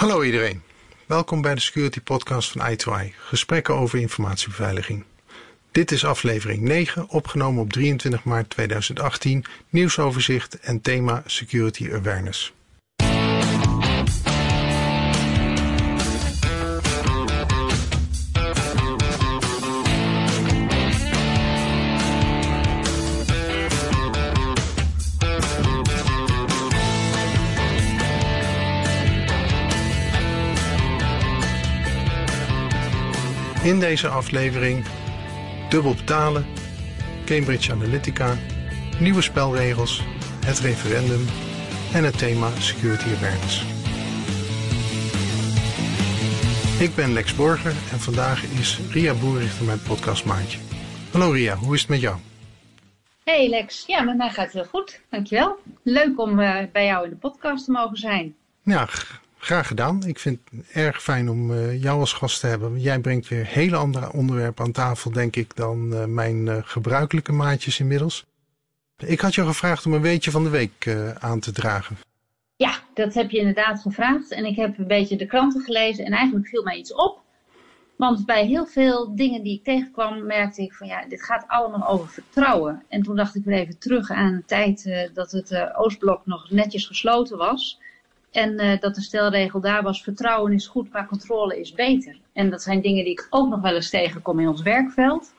Hallo iedereen. Welkom bij de Security Podcast van i2i, gesprekken over informatiebeveiliging. Dit is aflevering 9, opgenomen op 23 maart 2018, nieuwsoverzicht en thema Security Awareness. In deze aflevering dubbel betalen, Cambridge Analytica, nieuwe spelregels, het referendum en het thema Security Awareness. Ik ben Lex Borger en vandaag is Ria Boerichter mijn podcastmaatje. Hallo Ria, hoe is het met jou? Hey Lex, ja met mij gaat het heel goed, dankjewel. Leuk om uh, bij jou in de podcast te mogen zijn. Ja, Graag gedaan. Ik vind het erg fijn om uh, jou als gast te hebben. Jij brengt weer hele andere onderwerpen aan tafel, denk ik, dan uh, mijn uh, gebruikelijke maatjes inmiddels. Ik had jou gevraagd om een weetje van de week aan te dragen. Ja, dat heb je inderdaad gevraagd. En ik heb een beetje de kranten gelezen en eigenlijk viel mij iets op. Want bij heel veel dingen die ik tegenkwam, merkte ik van ja, dit gaat allemaal over vertrouwen. En toen dacht ik weer even terug aan de tijd dat het Oostblok nog netjes gesloten was. En uh, dat de stelregel daar was: vertrouwen is goed, maar controle is beter. En dat zijn dingen die ik ook nog wel eens tegenkom in ons werkveld.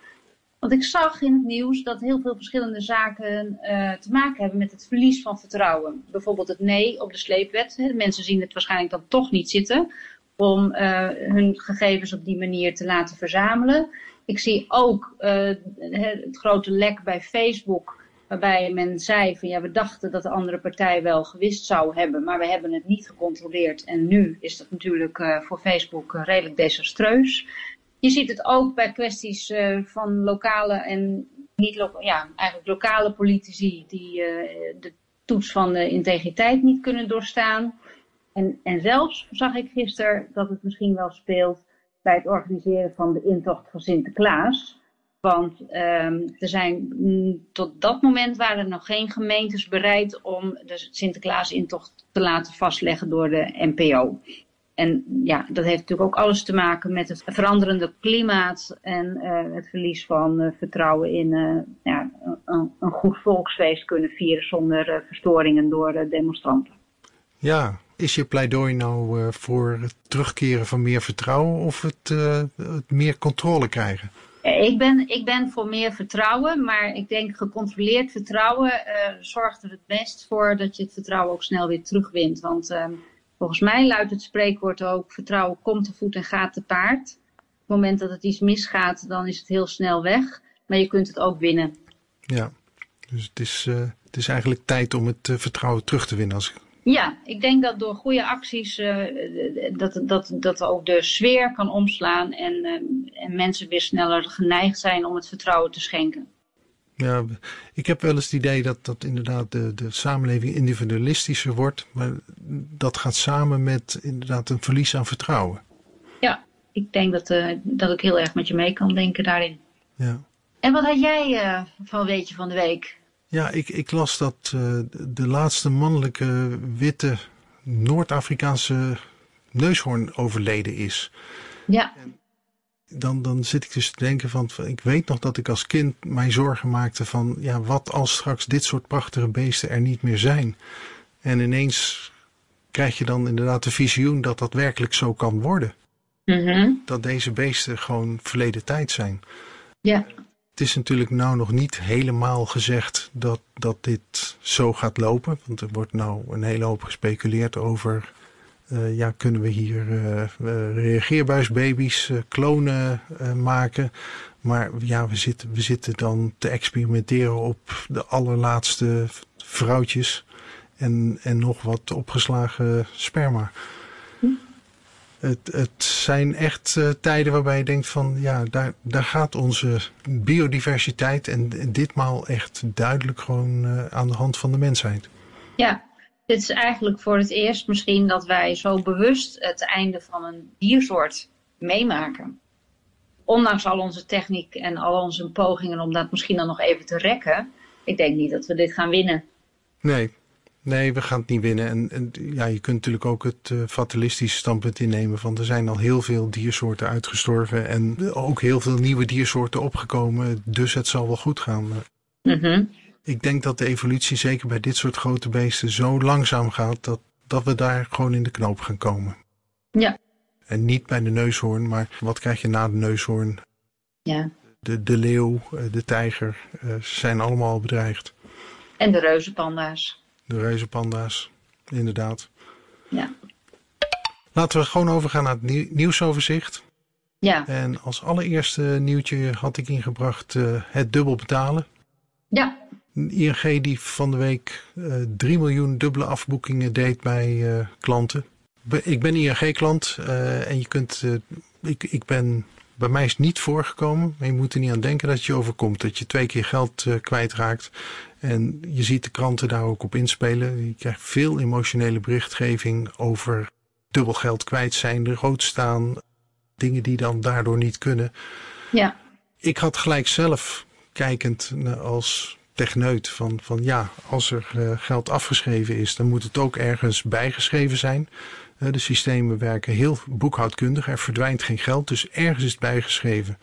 Want ik zag in het nieuws dat heel veel verschillende zaken uh, te maken hebben met het verlies van vertrouwen. Bijvoorbeeld het nee op de sleepwet. Mensen zien het waarschijnlijk dan toch niet zitten om uh, hun gegevens op die manier te laten verzamelen. Ik zie ook het grote lek bij Facebook Waarbij men zei van ja, we dachten dat de andere partij wel gewist zou hebben, maar we hebben het niet gecontroleerd. En nu is dat natuurlijk uh, voor Facebook uh, redelijk desastreus. Je ziet het ook bij kwesties uh, van lokale en niet lo ja, eigenlijk lokale politici die de toets van de integriteit niet kunnen doorstaan. En, en zelfs zag ik gisteren dat het misschien wel speelt bij het organiseren van de intocht van Sinterklaas. Want um, er zijn mm, tot dat moment waren er nog geen gemeentes bereid om de Sinterklaas-intocht te laten vastleggen door de NPO. En ja, dat heeft natuurlijk ook alles te maken met het veranderende klimaat en uh, het verlies van uh, vertrouwen in uh, ja, een, een, goed volksfeest kunnen vieren zonder verstoringen door demonstranten. Ja, is je pleidooi nou voor het terugkeren van meer vertrouwen of het, het meer controle krijgen? Ik ben, ik ben voor meer vertrouwen, maar ik denk gecontroleerd vertrouwen uh, zorgt er het best voor dat je het vertrouwen ook snel weer terugwint. Want uh, volgens mij luidt het spreekwoord ook, vertrouwen komt te voet en gaat te paard. Op het moment dat het iets misgaat, dan is het heel snel weg, maar je kunt het ook winnen. Ja, dus het is, uh, het is eigenlijk tijd om het vertrouwen terug te winnen als ik ja, ik denk dat door goede acties uh, dat, dat, dat ook de sfeer kan omslaan en, uh, en mensen weer sneller geneigd zijn om het vertrouwen te schenken. Ja, ik heb wel eens het idee dat, dat inderdaad de, de samenleving individualistischer wordt, maar dat gaat samen met inderdaad een verlies aan vertrouwen. Ja, ik denk dat, uh, dat ik heel erg met je mee kan denken daarin. Ja. En wat had jij van Weetje van de Week? Ja, ik, ik las dat uh, de laatste mannelijke witte Noord-Afrikaanse neushoorn overleden is. Ja. En dan, dan zit ik dus te denken van, ik weet nog dat ik als kind mij zorgen maakte van, ja, wat als straks dit soort prachtige beesten er niet meer zijn? En ineens krijg je dan inderdaad de visioen dat dat werkelijk zo kan worden. Mm -hmm. Dat deze beesten gewoon verleden tijd zijn. Ja. Het is natuurlijk nou nog niet helemaal gezegd dat, dat dit zo gaat lopen. Want er wordt nou een hele hoop gespeculeerd over... Uh, ja, kunnen we hier uh, reageerbuisbaby's uh, klonen maken? Maar ja, we zitten, we zitten dan te experimenteren op de allerlaatste vrouwtjes en, en nog wat opgeslagen sperma. Het, het zijn echt uh, tijden waarbij je denkt van ja, daar, daar gaat onze biodiversiteit en, en ditmaal echt duidelijk gewoon uh, aan de hand van de mensheid. Ja, dit is eigenlijk voor het eerst misschien dat wij zo bewust het einde van een diersoort meemaken. Ondanks al onze techniek en al onze pogingen om dat misschien dan nog even te rekken. Ik denk niet dat we dit gaan winnen. Nee, Nee, we gaan het niet winnen. En, en ja, je kunt natuurlijk ook het uh, fatalistische standpunt innemen van er zijn al heel veel diersoorten uitgestorven en ook heel veel nieuwe diersoorten opgekomen, dus het zal wel goed gaan. Mhm. Ik denk dat de evolutie zeker bij dit soort grote beesten zo langzaam gaat dat, dat we daar gewoon in de knoop gaan komen. Ja. En niet bij de neushoorn, maar wat krijg je na de neushoorn? Ja. De, de leeuw, eh, de tijger, uh, zijn allemaal bedreigd. En de reuzenpanda's. De reuzenpanda's, inderdaad. Ja. Laten we gewoon overgaan naar het nieuwsoverzicht. Ja. En als allereerste nieuwtje had ik ingebracht uh, het dubbel betalen. Ja. ING die van de week uh, 3 miljoen dubbele afboekingen deed bij uh, klanten. Ik ben ING-klant en je kunt, ik, ik ben, bij mij is het niet voorgekomen, maar je moet er niet aan denken dat het je overkomt. Dat je twee keer geld kwijtraakt. En je ziet de kranten daar ook op inspelen. Je krijgt veel emotionele berichtgeving over dubbel geld kwijt zijn, rood staan, dingen die dan daardoor niet kunnen. Ja. Ik had gelijk zelf kijkend als techneut van, van ja, als er uh, geld afgeschreven is, dan moet het ook ergens bijgeschreven zijn. De systemen werken heel boekhoudkundig, er verdwijnt geen geld, dus ergens is het bijgeschreven.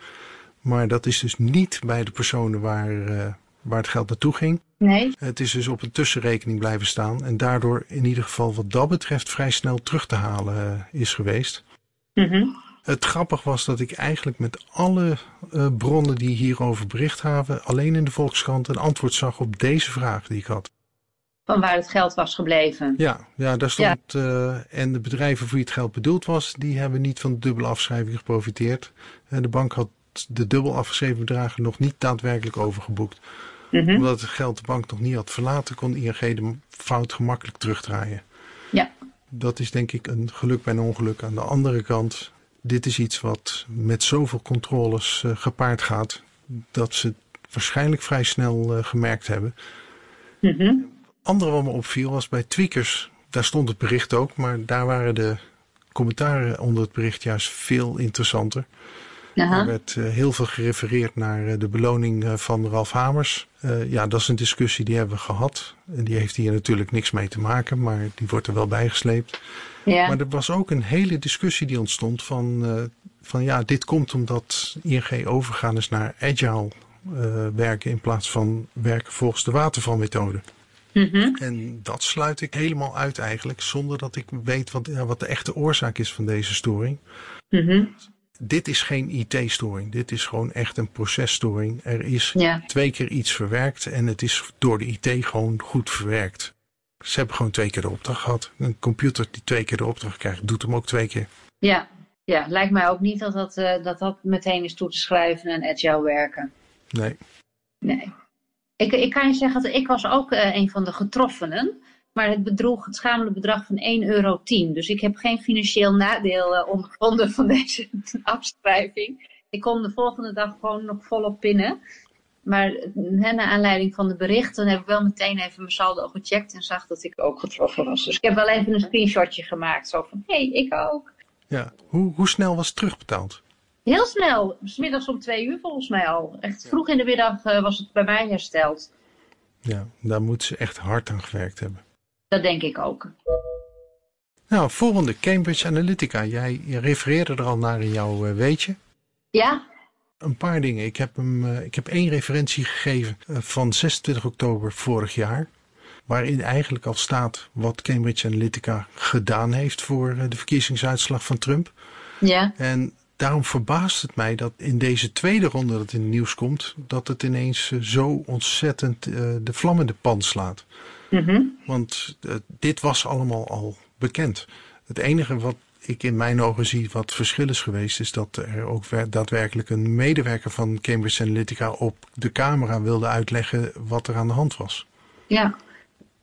Maar dat is dus niet bij de personen waar, uh, waar het geld naartoe ging. Nee. Het is dus op een tussenrekening blijven staan en daardoor in ieder geval wat dat betreft vrij snel terug te halen is geweest. Mm -hmm. Het grappig was dat ik eigenlijk met alle uh, bronnen die hierover bericht gaven, alleen in de Volkskrant een antwoord zag op deze vraag die ik had. Van waar het geld was gebleven. Ja, ja daar stond. Ja. Uh, en de bedrijven voor wie het geld bedoeld was, die hebben niet van de dubbele afschrijving geprofiteerd. Uh, de bank had de dubbel afgeschreven bedragen nog niet daadwerkelijk overgeboekt. Mm -hmm. Omdat het geld de bank nog niet had verlaten, kon ING de fout gemakkelijk terugdraaien. Ja. Dat is denk ik een geluk bij een ongeluk. Aan de andere kant, dit is iets wat met zoveel controles uh, gepaard gaat, dat ze het waarschijnlijk vrij snel uh, gemerkt hebben. Mm -hmm. Andere wat me opviel was bij tweakers, daar stond het bericht ook, maar daar waren de commentaren onder het bericht juist veel interessanter. Aha. Er werd uh, heel veel gerefereerd naar uh, de beloning uh, van Ralf Hamers. ja, dat is een discussie die hebben we gehad. En die heeft hier natuurlijk niks mee te maken, maar die wordt er wel bijgesleept. Ja. Maar er was ook een hele discussie die ontstond van, van ja, dit komt omdat ING overgaan is naar agile werken in plaats van werken volgens de watervalmethode. Mm -hmm. En dat sluit ik helemaal uit eigenlijk, zonder dat ik weet wat, ja, wat de echte oorzaak is van deze storing. Mm -hmm. Dit is geen IT-storing. Dit is gewoon echt een processtoring. Er is ja. twee keer iets verwerkt en het is door de IT gewoon goed verwerkt. Ze hebben gewoon twee keer de opdracht gehad. Een computer die twee keer de opdracht krijgt, doet hem ook twee keer. Ja, ja lijkt mij ook niet dat dat, uh, dat dat meteen is toe te schrijven en agile werken. Nee. Nee. Ik, ik kan je zeggen dat ik was ook uh, een van de getroffenen. Maar het bedroeg het schamele bedrag van 1,10 euro. Dus ik heb geen financieel nadeel uh, ondervonden van deze afschrijving. Ik kon de volgende dag gewoon nog volop pinnen. Maar hè, naar aanleiding van de berichten heb ik wel meteen even mijn saldo gecheckt en zag dat ik ook getroffen was. Dus ik heb wel even een screenshotje gemaakt. Zo van, hé, hey, ik ook. Ja, hoe, hoe snel was terugbetaald? Heel snel. Smiddags om twee uur volgens mij al. Echt vroeg in de middag uh, was het bij mij hersteld. Ja, daar moeten ze echt hard aan gewerkt hebben. Dat denk ik ook. Nou, volgende Cambridge Analytica. Jij refereerde er al naar in jouw uh, weetje. Ja. Een paar dingen. Ik heb, hem, uh, ik heb één referentie gegeven van 26 oktober vorig jaar. Waarin eigenlijk al staat wat Cambridge Analytica gedaan heeft voor de verkiezingsuitslag van Trump. Ja. En daarom verbaast het mij dat in deze tweede ronde dat in het nieuws komt, dat het ineens zo ontzettend de vlammende pan slaat. Mm -hmm. Want uh, dit was allemaal al bekend. Het enige wat ik in mijn ogen zie wat verschil is geweest, is dat er ook daadwerkelijk een medewerker van Cambridge Analytica op de camera wilde uitleggen wat er aan de hand was. Ja,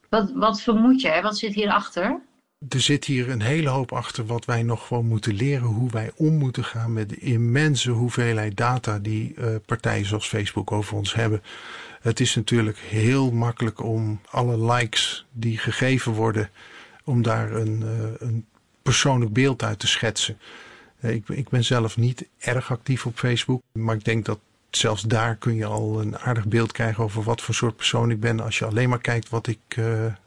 wat, wat vermoed je? Wat zit hierachter? Er zit hier een hele hoop achter wat wij nog gewoon moeten leren, hoe wij om moeten gaan met de immense hoeveelheid data die uh, partijen zoals Facebook over ons hebben. Het is natuurlijk heel makkelijk om alle likes die gegeven worden, om daar een, uh, een persoonlijk beeld uit te schetsen. Uh, ik, ik, ben zelf niet erg actief op Facebook, maar ik denk dat zelfs daar kun je al een aardig beeld krijgen over wat voor soort persoon ik ben als je alleen maar kijkt wat ik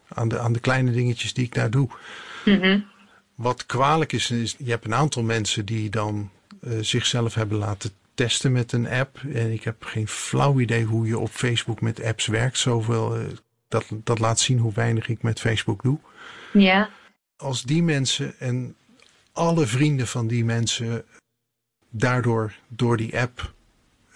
aan de, aan de kleine dingetjes die ik daar doe. Mhm. Wat kwalijk is, is je hebt een aantal mensen die dan uh, zichzelf hebben laten testen met een app. En ik heb geen flauw idee hoe je op Facebook met apps werkt. Zoveel, uh, dat, dat laat zien hoe weinig ik met Facebook doe. Ja. Als die mensen en alle vrienden van die mensen daardoor door die app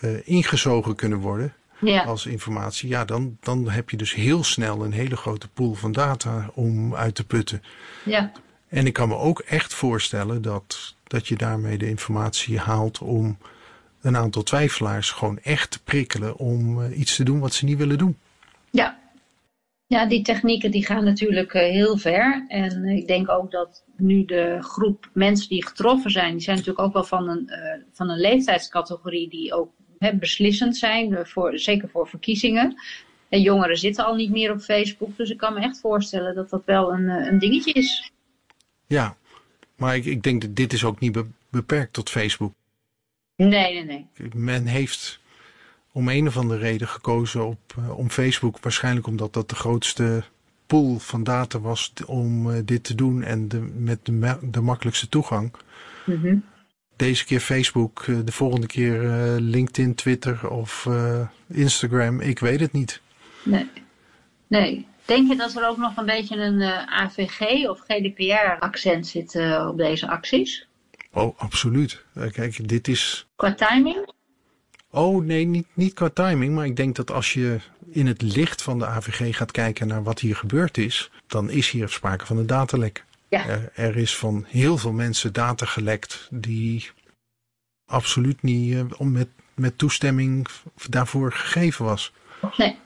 uh, ingezogen kunnen worden ja. als informatie, ja, dan, dan heb je dus heel snel een hele grote pool van data om uit te putten. Ja. En ik kan me ook echt voorstellen dat, dat je daarmee de informatie haalt om een aantal twijfelaars gewoon echt te prikkelen om uh, iets te doen wat ze niet willen doen. Ja. Ja, die technieken die gaan natuurlijk uh, heel ver. En ik denk ook dat nu de groep mensen die getroffen zijn, die zijn natuurlijk ook wel van een, uh, van een leeftijdscategorie die ook hè, beslissend zijn, voor, zeker voor verkiezingen. En jongeren zitten al niet meer op Facebook, dus ik kan me echt voorstellen dat dat wel een, een dingetje is. Ja, maar ik, ik denk dat dit is ook niet be beperkt tot Facebook. Nee, nee, nee. Men heeft om een of andere reden gekozen op, uh, om Facebook. Waarschijnlijk omdat dat de grootste pool van data was om dit te doen en de, met de, de makkelijkste toegang. Mm -hmm. Deze keer Facebook, uh, de volgende keer LinkedIn, Twitter of Instagram. Ik weet het niet. Nee. Nee. Denk je dat er ook nog een beetje een AVG of GDPR-accent zit op deze acties? Oh, absoluut. Kijk, dit is. Qua timing? Oh nee, niet, niet qua timing. Maar ik denk dat als je in het licht van de AVG gaat kijken naar wat hier gebeurd is, dan is hier sprake van een datalek. Ja. Er, is van heel veel mensen data gelekt die absoluut niet uh, met, met toestemming daarvoor gegeven was. Nee.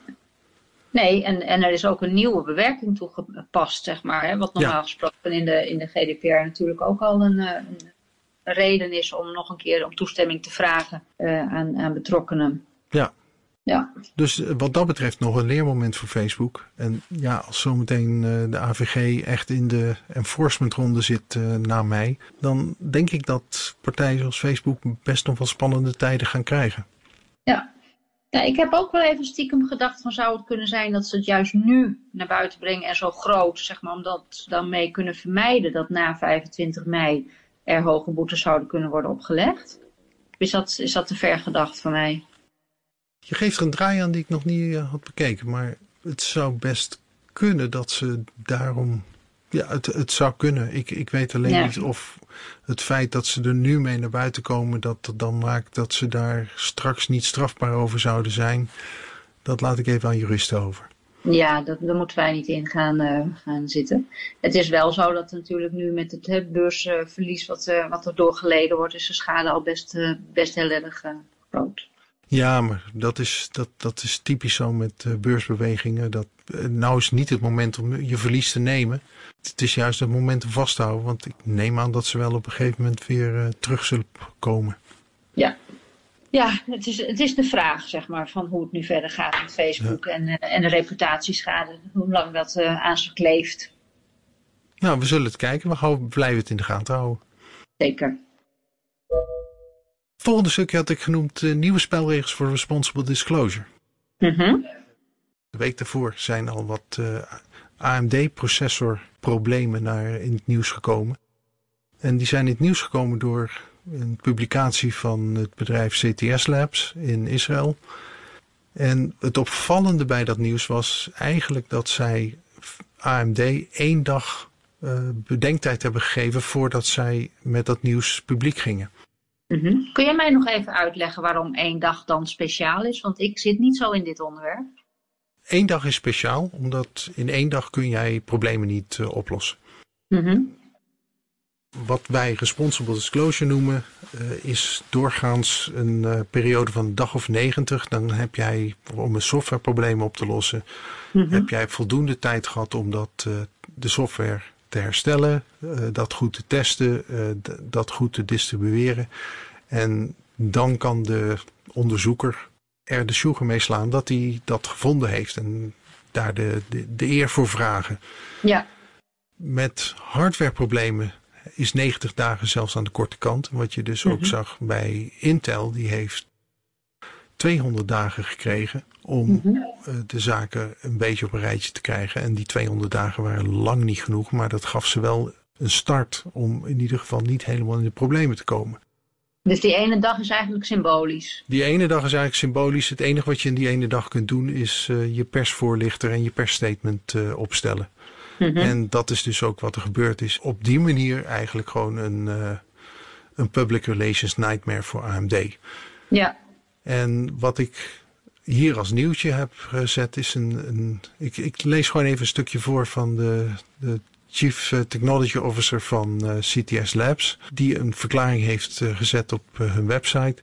Nee, en, en er is ook een nieuwe bewerking toegepast, zeg maar. Hè, wat normaal ja. gesproken in de, in de GDPR natuurlijk ook al een, een reden is om nog een keer om toestemming te vragen uh, aan, aan betrokkenen. Ja. Ja. Dus wat dat betreft nog een leermoment voor Facebook. En ja, als zometeen uh, de AVG echt in de enforcementronde zit uh, na mei, dan denk ik dat partijen zoals Facebook best nog wel spannende tijden gaan krijgen. Ja. Ja, ik heb ook wel even stiekem gedacht van zou het kunnen zijn dat ze het juist nu naar buiten brengen en zo groot, zeg maar, omdat ze dan mee kunnen vermijden dat na 25 mei er hoge boetes zouden kunnen worden opgelegd. Is dat, is dat te ver gedacht van mij? Je geeft er een draai aan die ik nog niet uh, had bekeken. Maar het zou best kunnen dat ze daarom... Ja, het, het zou kunnen. Ik, ik weet alleen ja. niet of het feit dat ze er nu mee naar buiten komen... dat dat dan maakt dat ze daar straks niet strafbaar over zouden zijn. Dat laat ik even aan juristen over. Ja, dat, daar moeten wij niet in gaan, uh, gaan zitten. Het is wel zo dat natuurlijk nu met het he, beursverlies wat, uh, wat er doorgeleden wordt, is de schade al best, uh, best heel erg groot. Ja, maar dat is, dat, dat is typisch zo met beursbewegingen. Dat, nou is niet het moment om je verlies te nemen. Het is juist het moment om vast te houden. Want ik neem aan dat ze wel op een gegeven moment weer terug zullen komen. Ja, ja, het is, het is de vraag, zeg maar, van hoe het nu verder gaat met Facebook ja. en, en de reputatieschade. Hoe lang dat aan ze kleeft. Nou, we zullen het kijken. We blijven het in de gaten houden. Zeker. Volgende stukje had ik genoemd uh, nieuwe spelregels voor responsible disclosure. -hmm. De week daarvoor zijn al wat AMD-processorproblemen naar in het nieuws gekomen. En die zijn in het nieuws gekomen door een publicatie van het bedrijf CTS Labs in Israël. En het opvallende bij dat nieuws was eigenlijk dat zij AMD één dag uh, bedenktijd hebben gegeven voordat zij met dat nieuws publiek gingen. Mm -hmm. Kun jij mij nog even uitleggen waarom één dag dan speciaal is? Want ik zit niet zo in dit onderwerp. Eén dag is speciaal, omdat in één dag kun jij problemen niet uh, oplossen. Mm -hmm wat wij responsible disclosure noemen, uh, is doorgaans een uh, periode van een dag of 90. Dan heb jij, om een softwareprobleem op te lossen, mm -hmm. heb jij voldoende tijd gehad om dat, uh, de software te herstellen, dat goed te testen, dat goed te distribueren. En dan kan de onderzoeker er de sjoegen mee slaan dat hij dat gevonden heeft en daar de, de, de eer voor vragen. Ja. Met hardwareproblemen is 90 dagen zelfs aan de korte kant. Wat je dus mm -hmm. ook zag bij Intel, die heeft 200 dagen gekregen om Mhm. eh, de zaken een beetje op een rijtje te krijgen. En die 200 dagen waren lang niet genoeg, maar dat gaf ze wel een start om in ieder geval niet helemaal in de problemen te komen. Dus die ene dag is eigenlijk symbolisch. Die ene dag is eigenlijk symbolisch. Het enige wat je in die ene dag kunt doen is eh, je persvoorlichter en je persstatement eh, opstellen. Mhm. En dat is dus ook wat er gebeurd is. Op die manier eigenlijk gewoon een, een public relations nightmare voor AMD. Ja. En wat ik hier als nieuwtje heb gezet is een. een ik, ik lees gewoon even een stukje voor van de, de Chief eh, Technology Officer van eh, CTS Labs, die een verklaring heeft eh, gezet op hun website.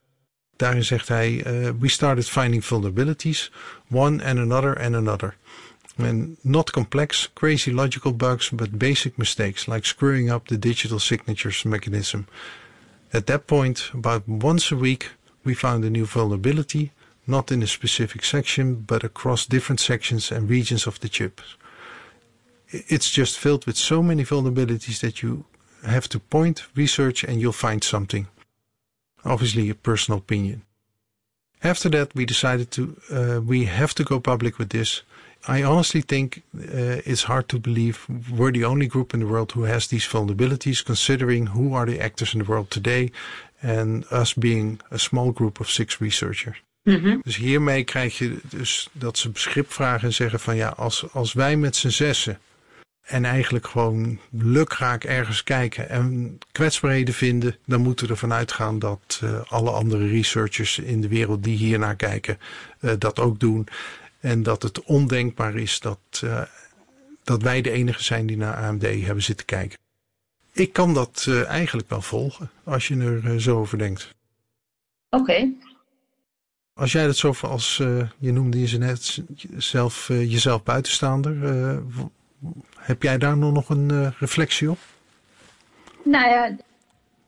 Daarin zegt hij: We started finding vulnerabilities, one and another and another. And not complex, crazy logical bugs, but basic mistakes like screwing up the digital signatures mechanism. At that point, about once a week, we found a new vulnerability, not in a specific section, but across different sections and regions of the chip. It's just filled with so many vulnerabilities that you have to point, research, and you'll find something. Obviously, a personal opinion. After that, we decided to uh, we have to go public with this. I honestly think uh, it's hard to believe we're the only group in the world who has these vulnerabilities, considering who are the actors in the world today, and us being a small group of six researchers. Mhm. Dus hiermee krijg je dus dat ze beschip vragen en zeggen van ja, als, als wij met z'n zessen en eigenlijk gewoon lukraak ergens kijken en kwetsbaarheden vinden, dan moeten we ervan uitgaan dat eh, alle andere researchers in de wereld die hier naar kijken eh, dat ook doen. En dat het ondenkbaar is dat, eh, dat wij de enige zijn die naar AMD hebben zitten kijken. Ik kan dat eh, eigenlijk wel volgen als je er eh, zo over denkt. Oké. Als jij dat zo van als, eh, je noemde je ze net zelf, jezelf buitenstaander, heb jij daar nog nog een reflectie op? Nou ja,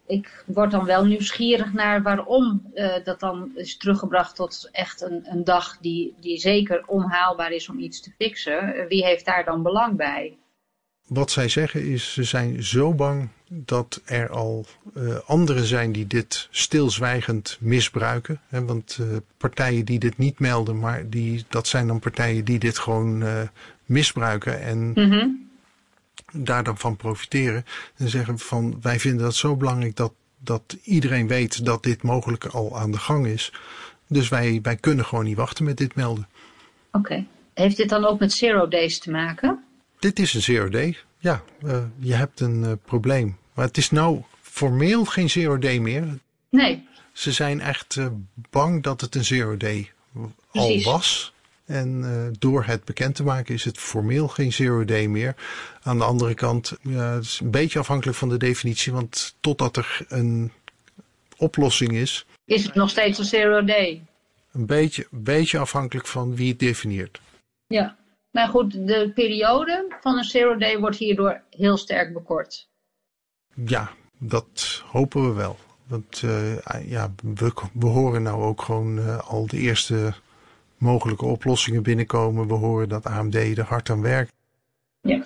ik word dan wel nieuwsgierig naar waarom dat dan is teruggebracht tot echt een, een dag die, die zeker onhaalbaar is om iets te fixen. Wie heeft daar dan belang bij? Wat zij zeggen is, ze zijn zo bang dat er al eh, anderen zijn die dit stilzwijgend misbruiken. Hè, want eh, partijen die dit niet melden, maar die, dat zijn dan partijen die dit gewoon eh, misbruiken en Mhm. daar dan van profiteren. En zeggen van wij vinden dat zo belangrijk dat, dat iedereen weet dat dit mogelijk al aan de gang is. Dus wij, wij kunnen gewoon niet wachten met dit melden. Oké. Heeft dit dan ook met zero days te maken? Dit is een zero day. Ja, eh, je hebt een eh, probleem. Maar het is nou formeel geen zero day meer. Nee. Ze zijn echt eh, bang dat het een zero day al was. En door het bekend te maken is het formeel geen zero day meer. Aan de andere kant, het is een beetje afhankelijk van de definitie. Want totdat er een oplossing is, Is het nog steeds een zero day? een beetje, beetje afhankelijk van wie het definieert. Ja. Maar goed, de periode van een zero day wordt hierdoor heel sterk bekort. Ja, dat hopen we wel. Want eh, ja, we, we horen nou ook gewoon eh, al de eerste mogelijke oplossingen binnenkomen. We horen dat AMD er hard aan werkt. Ja.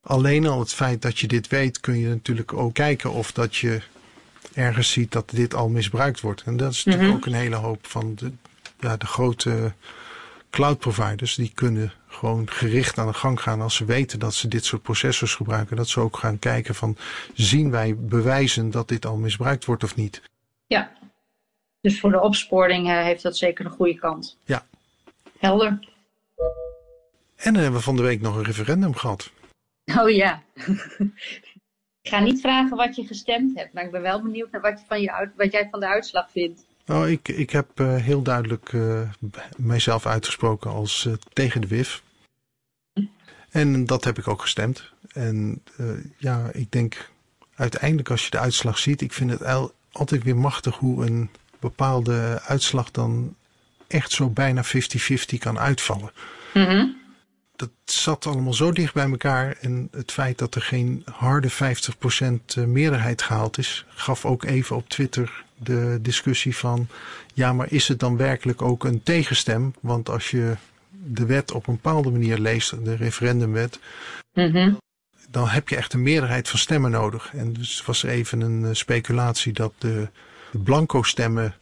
Alleen al het feit dat je dit weet, kun je natuurlijk ook kijken of dat je ergens ziet dat dit al misbruikt wordt. En dat is natuurlijk Mhm. ook een hele hoop van de, ja, de grote cloud providers. Die kunnen gewoon gericht aan de gang gaan als ze weten dat ze dit soort processors gebruiken. Dat ze ook gaan kijken van zien wij bewijzen dat dit al misbruikt wordt of niet. Ja. Dus voor de opsporing eh, heeft dat zeker een goede kant. Ja. Helder. En dan hebben we van de week nog een referendum gehad. Oh ja. ik ga niet vragen wat je gestemd hebt, maar ik ben wel benieuwd naar wat, je van je wat jij van de uitslag vindt. Nou, ik, ik heb eh, heel duidelijk eh, mijzelf uitgesproken als eh, tegen de WIF. En dat heb ik ook gestemd. En ja, ik denk uiteindelijk als je de uitslag ziet, ik vind het altijd weer machtig hoe een bepaalde uitslag dan echt zo bijna 50-50 kan uitvallen. Mhm. Dat zat allemaal zo dicht bij elkaar. En het feit dat er geen harde 50% meerderheid gehaald is, gaf ook even op Twitter de discussie van: ja, maar is het dan werkelijk ook een tegenstem? Want als je de wet op een bepaalde manier leest, de referendumwet, Mhm. dan heb je echt een meerderheid van stemmen nodig. En dus was er even een eh, speculatie dat de, de blanco stemmen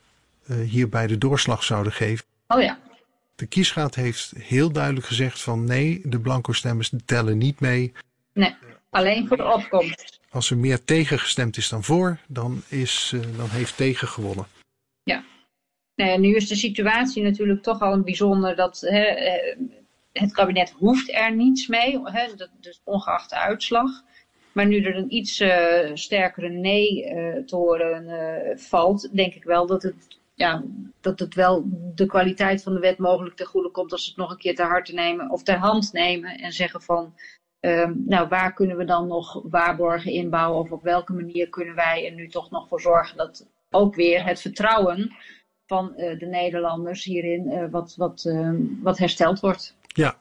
hierbij de doorslag zouden geven. Oh ja. De kiesraad heeft heel duidelijk gezegd van nee, de blanco stemmers tellen niet mee. Nee, alleen voor de opkomst. Als er meer tegen gestemd is dan voor, dan, is, dan heeft tegen gewonnen. Ja. Nou nu is de situatie natuurlijk toch al een bijzonder dat hè, het kabinet hoeft er niets mee, hè, dus ongeacht de uitslag. Maar nu er een iets uh, sterkere nee te horen uh, valt, denk ik wel dat het, ja, dat het wel de kwaliteit van de wet mogelijk ten goede komt als ze het nog een keer ter harte nemen of ter hand nemen en zeggen van, ehm, nou waar kunnen we dan nog waarborgen inbouwen of op welke manier kunnen wij er nu toch nog voor zorgen dat ook weer het vertrouwen van de Nederlanders hierin wat, wat, ehm, wat hersteld wordt. Ja.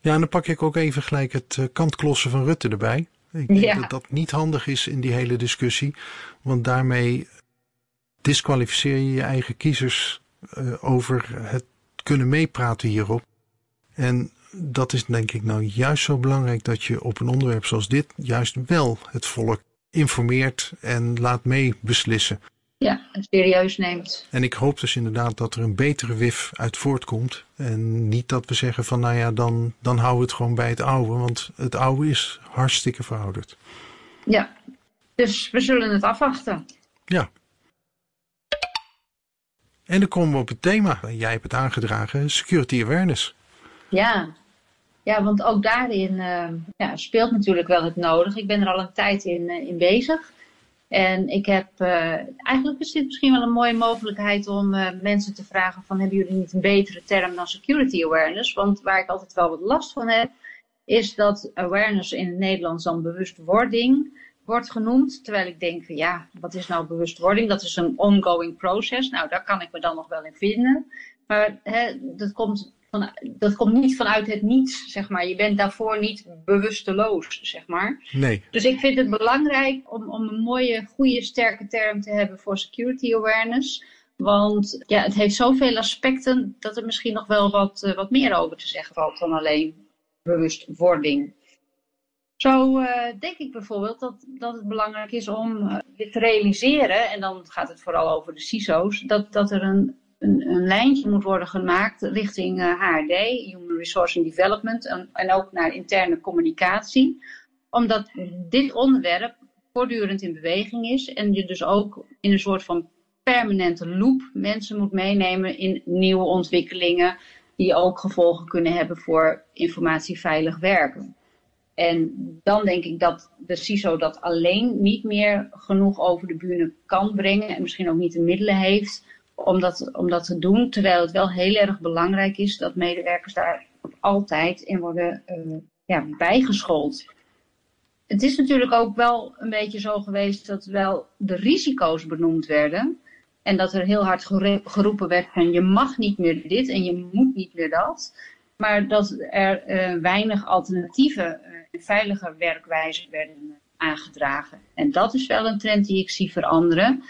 ja, en dan pak ik ook even gelijk het kantklossen van Rutte erbij. Ik denk ja. dat dat niet handig is in die hele discussie. Want daarmee disqualificeer je je eigen kiezers over het kunnen meepraten hierop. En dat is denk ik nou juist zo belangrijk dat je op een onderwerp zoals dit juist wel het volk informeert en laat meebeslissen. Ja, en serieus neemt. En ik hoop dus inderdaad dat er een betere WIF uit voortkomt. En niet dat we zeggen van nou ja, dan, dan houden we het gewoon bij het oude. Want het oude is hartstikke verouderd. Ja, dus we zullen het afwachten. Ja. En dan komen we op het thema. Jij hebt het aangedragen, security awareness. Ja, ja want ook daarin uh, ja, speelt natuurlijk wel het nodig. Ik ben er al een tijd in, uh, in bezig. En ik heb, uh, eigenlijk is dit misschien wel een mooie mogelijkheid om uh, mensen te vragen van hebben jullie niet een betere term dan security awareness? Want waar ik altijd wel wat last van heb, is dat awareness in het Nederlands dan bewustwording wordt genoemd. Terwijl ik denk ja, wat is nou bewustwording? Dat is een ongoing process. Nou, daar kan ik me dan nog wel in vinden. Maar hè, dat komt van, dat komt niet vanuit het niets, zeg maar. Je bent daarvoor niet bewusteloos, zeg maar. Nee. Dus ik vind het belangrijk om, om een mooie, goede, sterke term te hebben voor security awareness. Want ja, het heeft zoveel aspecten dat er misschien nog wel wat, uh, wat meer over te zeggen valt dan alleen bewustwording. Zo uh, denk ik bijvoorbeeld dat, dat het belangrijk is om uh, dit te realiseren, en dan gaat het vooral over de CISO's, dat, dat er een een, een lijntje moet worden gemaakt richting uh, eh, HRD, Human Resource and Development, en, en ook naar interne communicatie. Omdat dit onderwerp voortdurend in beweging is en je dus ook in een soort van permanente loop mensen moet meenemen in nieuwe ontwikkelingen die ook gevolgen kunnen hebben voor informatieveilig werken. En dan denk ik dat de CISO dat alleen niet meer genoeg over de bühne kan brengen en misschien ook niet de middelen heeft om dat, om dat te doen. Terwijl het wel heel erg belangrijk is dat medewerkers daar altijd in worden uh, ja, bijgeschoold. Het is natuurlijk ook wel een beetje zo geweest dat wel de risico's benoemd werden. En dat er heel hard geroepen werd van je mag niet meer dit en je moet niet meer dat. Maar dat er uh, weinig alternatieve en uh, veilige werkwijzen werden aangedragen. En dat is wel een trend die ik zie veranderen.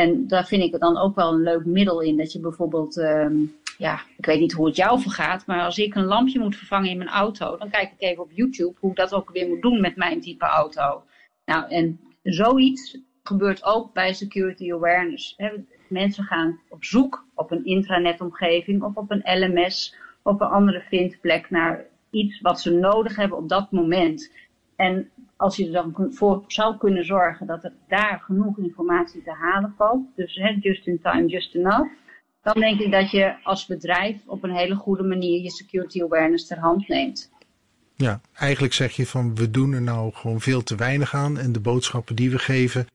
En daar vind ik dan ook wel een leuk middel in. Dat je bijvoorbeeld, um, ja, ik weet niet hoe het jou vergaat, maar als ik een lampje moet vervangen in mijn auto, dan kijk ik even op YouTube hoe ik dat ook weer moet doen met mijn type auto. Nou, en zoiets gebeurt ook bij security awareness. Mensen gaan op zoek op een intranetomgeving of op een LMS of een andere vindplek naar iets wat ze nodig hebben op dat moment. En als je er dan voor zou kunnen zorgen dat er daar genoeg informatie te halen valt, dus hè, just in time, just enough, dan denk ik dat je als bedrijf op een hele goede manier je security awareness ter hand neemt. Ja, eigenlijk zeg je van we doen er nou gewoon veel te weinig aan en de boodschappen die we geven,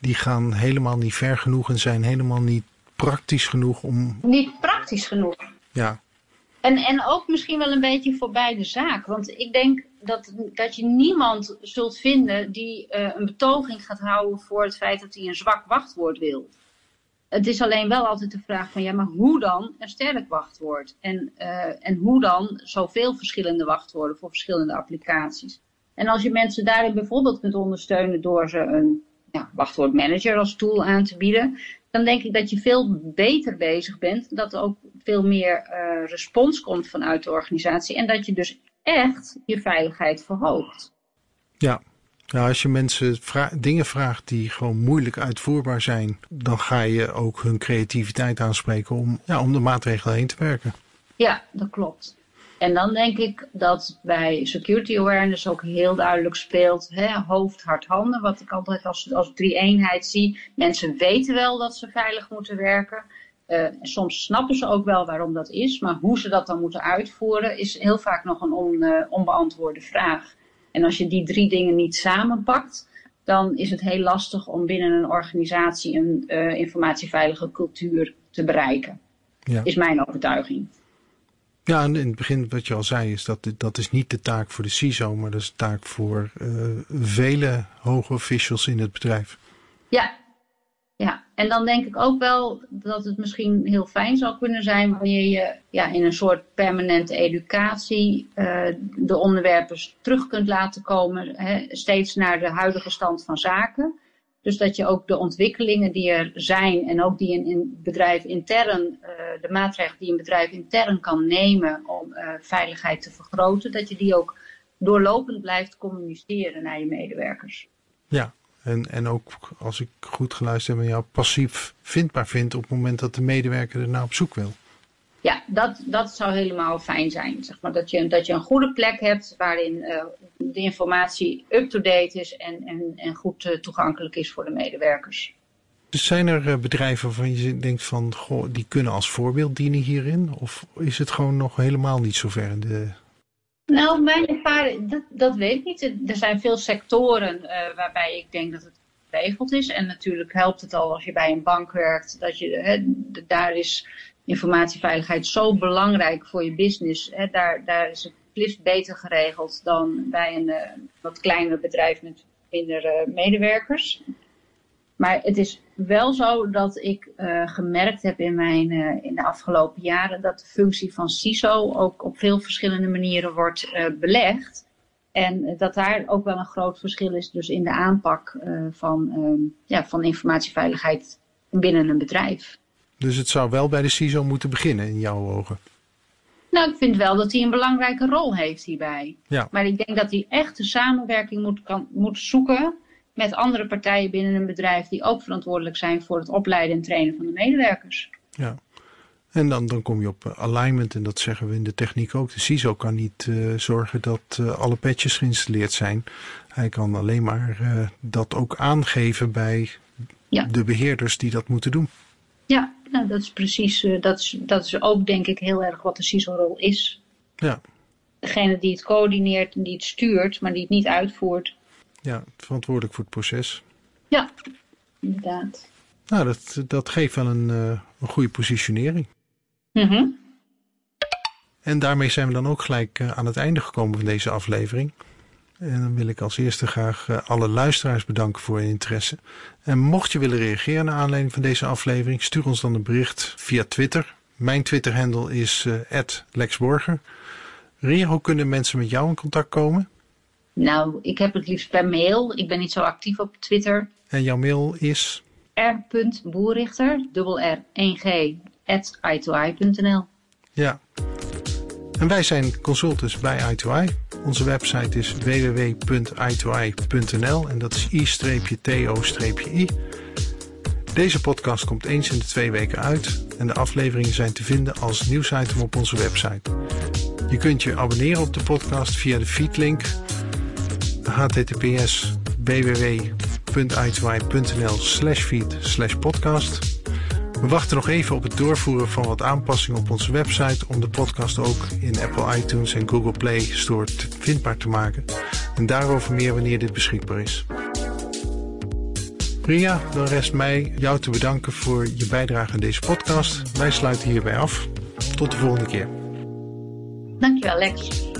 die gaan helemaal niet ver genoeg en zijn helemaal niet praktisch genoeg om... Niet praktisch genoeg. Ja, en, en ook misschien wel een beetje voorbij de zaak. Want ik denk dat, dat je niemand zult vinden die uh, een betoging gaat houden voor het feit dat hij een zwak wachtwoord wil. Het is alleen wel altijd de vraag van ja, maar hoe dan een sterk wachtwoord? En, uh, en hoe dan zoveel verschillende wachtwoorden voor verschillende applicaties? En als je mensen daarin bijvoorbeeld kunt ondersteunen door ze een ja, wachtwoordmanager als tool aan te bieden, dan denk ik dat je veel beter bezig bent. Dat er ook veel meer uh, respons komt vanuit de organisatie. En dat je dus echt je veiligheid verhoogt. Ja, Nou, als je mensen dingen vraagt die gewoon moeilijk uitvoerbaar zijn, dan ga je ook hun creativiteit aanspreken om, ja, om de maatregelen heen te werken. Ja, dat klopt. En dan denk ik dat bij security awareness ook heel duidelijk speelt hè, hoofd, hart, handen. Wat ik altijd als, als drie eenheid zie. Mensen weten wel dat ze veilig moeten werken. Uh, soms snappen ze ook wel waarom dat is, maar hoe ze dat dan moeten uitvoeren is heel vaak nog een on, uh, onbeantwoorde vraag. En als je die drie dingen niet samenpakt, dan is het heel lastig om binnen een organisatie een uh, informatieveilige cultuur te bereiken. Ja. Is mijn overtuiging. Ja, en in het begin wat je al zei is dat dat is niet de taak voor de CISO, maar dat is de taak voor vele hoge officials in het bedrijf. Ja, ja, en dan denk ik ook wel dat het misschien heel fijn zou kunnen zijn wanneer je ja, in een soort permanente educatie uh, de onderwerpen terug kunt laten komen, hè, steeds naar de huidige stand van zaken. Dus dat je ook de ontwikkelingen die er zijn en ook die een, bedrijf intern, uh, de maatregelen die een bedrijf intern kan nemen om uh, veiligheid te vergroten, dat je die ook doorlopend blijft communiceren naar je medewerkers. Ja, en, en ook, als ik goed geluisterd heb, jou passief vindbaar vindt op het moment dat de medewerker er naar op zoek wil. Ja, dat, dat zou helemaal fijn zijn. Zeg maar, dat, je, dat je een goede plek hebt waarin uh, de informatie up-to-date is en, en, en goed uh, toegankelijk is voor de medewerkers. Dus zijn er uh, bedrijven waarvan je denkt van, goh, die kunnen als voorbeeld dienen hierin? Of is het gewoon nog helemaal niet zover in de nou, mijn ervaring, dat, dat weet ik niet. Er zijn veel sectoren waarbij ik denk dat het geregeld is. En natuurlijk helpt het al als je bij een bank werkt. Dat je, hè, daar is informatieveiligheid zo belangrijk voor je business. Hè, daar, daar is het liefst beter geregeld dan bij een uh, wat kleiner bedrijf met minder uh, medewerkers. Maar het is wel zo dat ik uh, gemerkt heb in, mijn, in de afgelopen jaren dat de functie van CISO ook op veel verschillende manieren wordt belegd. En dat daar ook wel een groot verschil is dus in de aanpak van, ja, van informatieveiligheid binnen een bedrijf. Dus het zou wel bij de CISO moeten beginnen in jouw ogen? Nou, ik vind wel dat hij een belangrijke rol heeft hierbij. Ja. Maar ik denk dat hij echt de samenwerking moet, kan, moet zoeken met andere partijen binnen een bedrijf die ook verantwoordelijk zijn voor het opleiden en trainen van de medewerkers. Ja. En dan, dan kom je op eh, alignment en dat zeggen we in de techniek ook. De CISO kan niet uh, zorgen dat uh, alle patches geïnstalleerd zijn. Hij kan alleen maar uh, dat ook aangeven bij ja. de beheerders die dat moeten doen. Ja, nou, dat is precies, dat, is, dat is ook denk ik heel erg wat de CISO-rol is. Ja. Degene die het coördineert en die het stuurt, maar die het niet uitvoert. Ja, verantwoordelijk voor het proces. Ja, inderdaad. Nou, dat, dat geeft wel een, uh, een goede positionering. Mm En daarmee zijn we dan ook gelijk uh, aan het einde gekomen van deze aflevering. En dan wil ik als eerste graag uh, alle luisteraars bedanken voor hun interesse. En mocht je willen reageren naar aanleiding van deze aflevering, stuur ons dan een bericht via Twitter. Mijn Twitter-handle is @lexborger. Ria, hoe kunnen mensen met jou in contact komen? Nou, ik heb het liefst per mail. Ik ben niet zo actief op Twitter. En jouw mail is? r.boerrichter, dubbel R, 1G, at i2i.nl. Ja. En wij zijn consultants bij i2i. Onze website is www.i2i.nl en dat is i-to-i. Deze podcast komt eens in de twee weken uit en de afleveringen zijn te vinden als nieuwsitem op onze website. Je kunt je abonneren op de podcast via de feedlink https www.i2i.nl slash feed slash podcast. We wachten nog even op het doorvoeren van wat aanpassingen op onze website om de podcast ook in Apple iTunes en Google Play Store vindbaar te maken. En daarover meer wanneer dit beschikbaar is. Ria, dan rest mij jou te bedanken voor je bijdrage aan deze podcast. Wij sluiten hierbij af. Tot de volgende keer. Dankjewel Lex.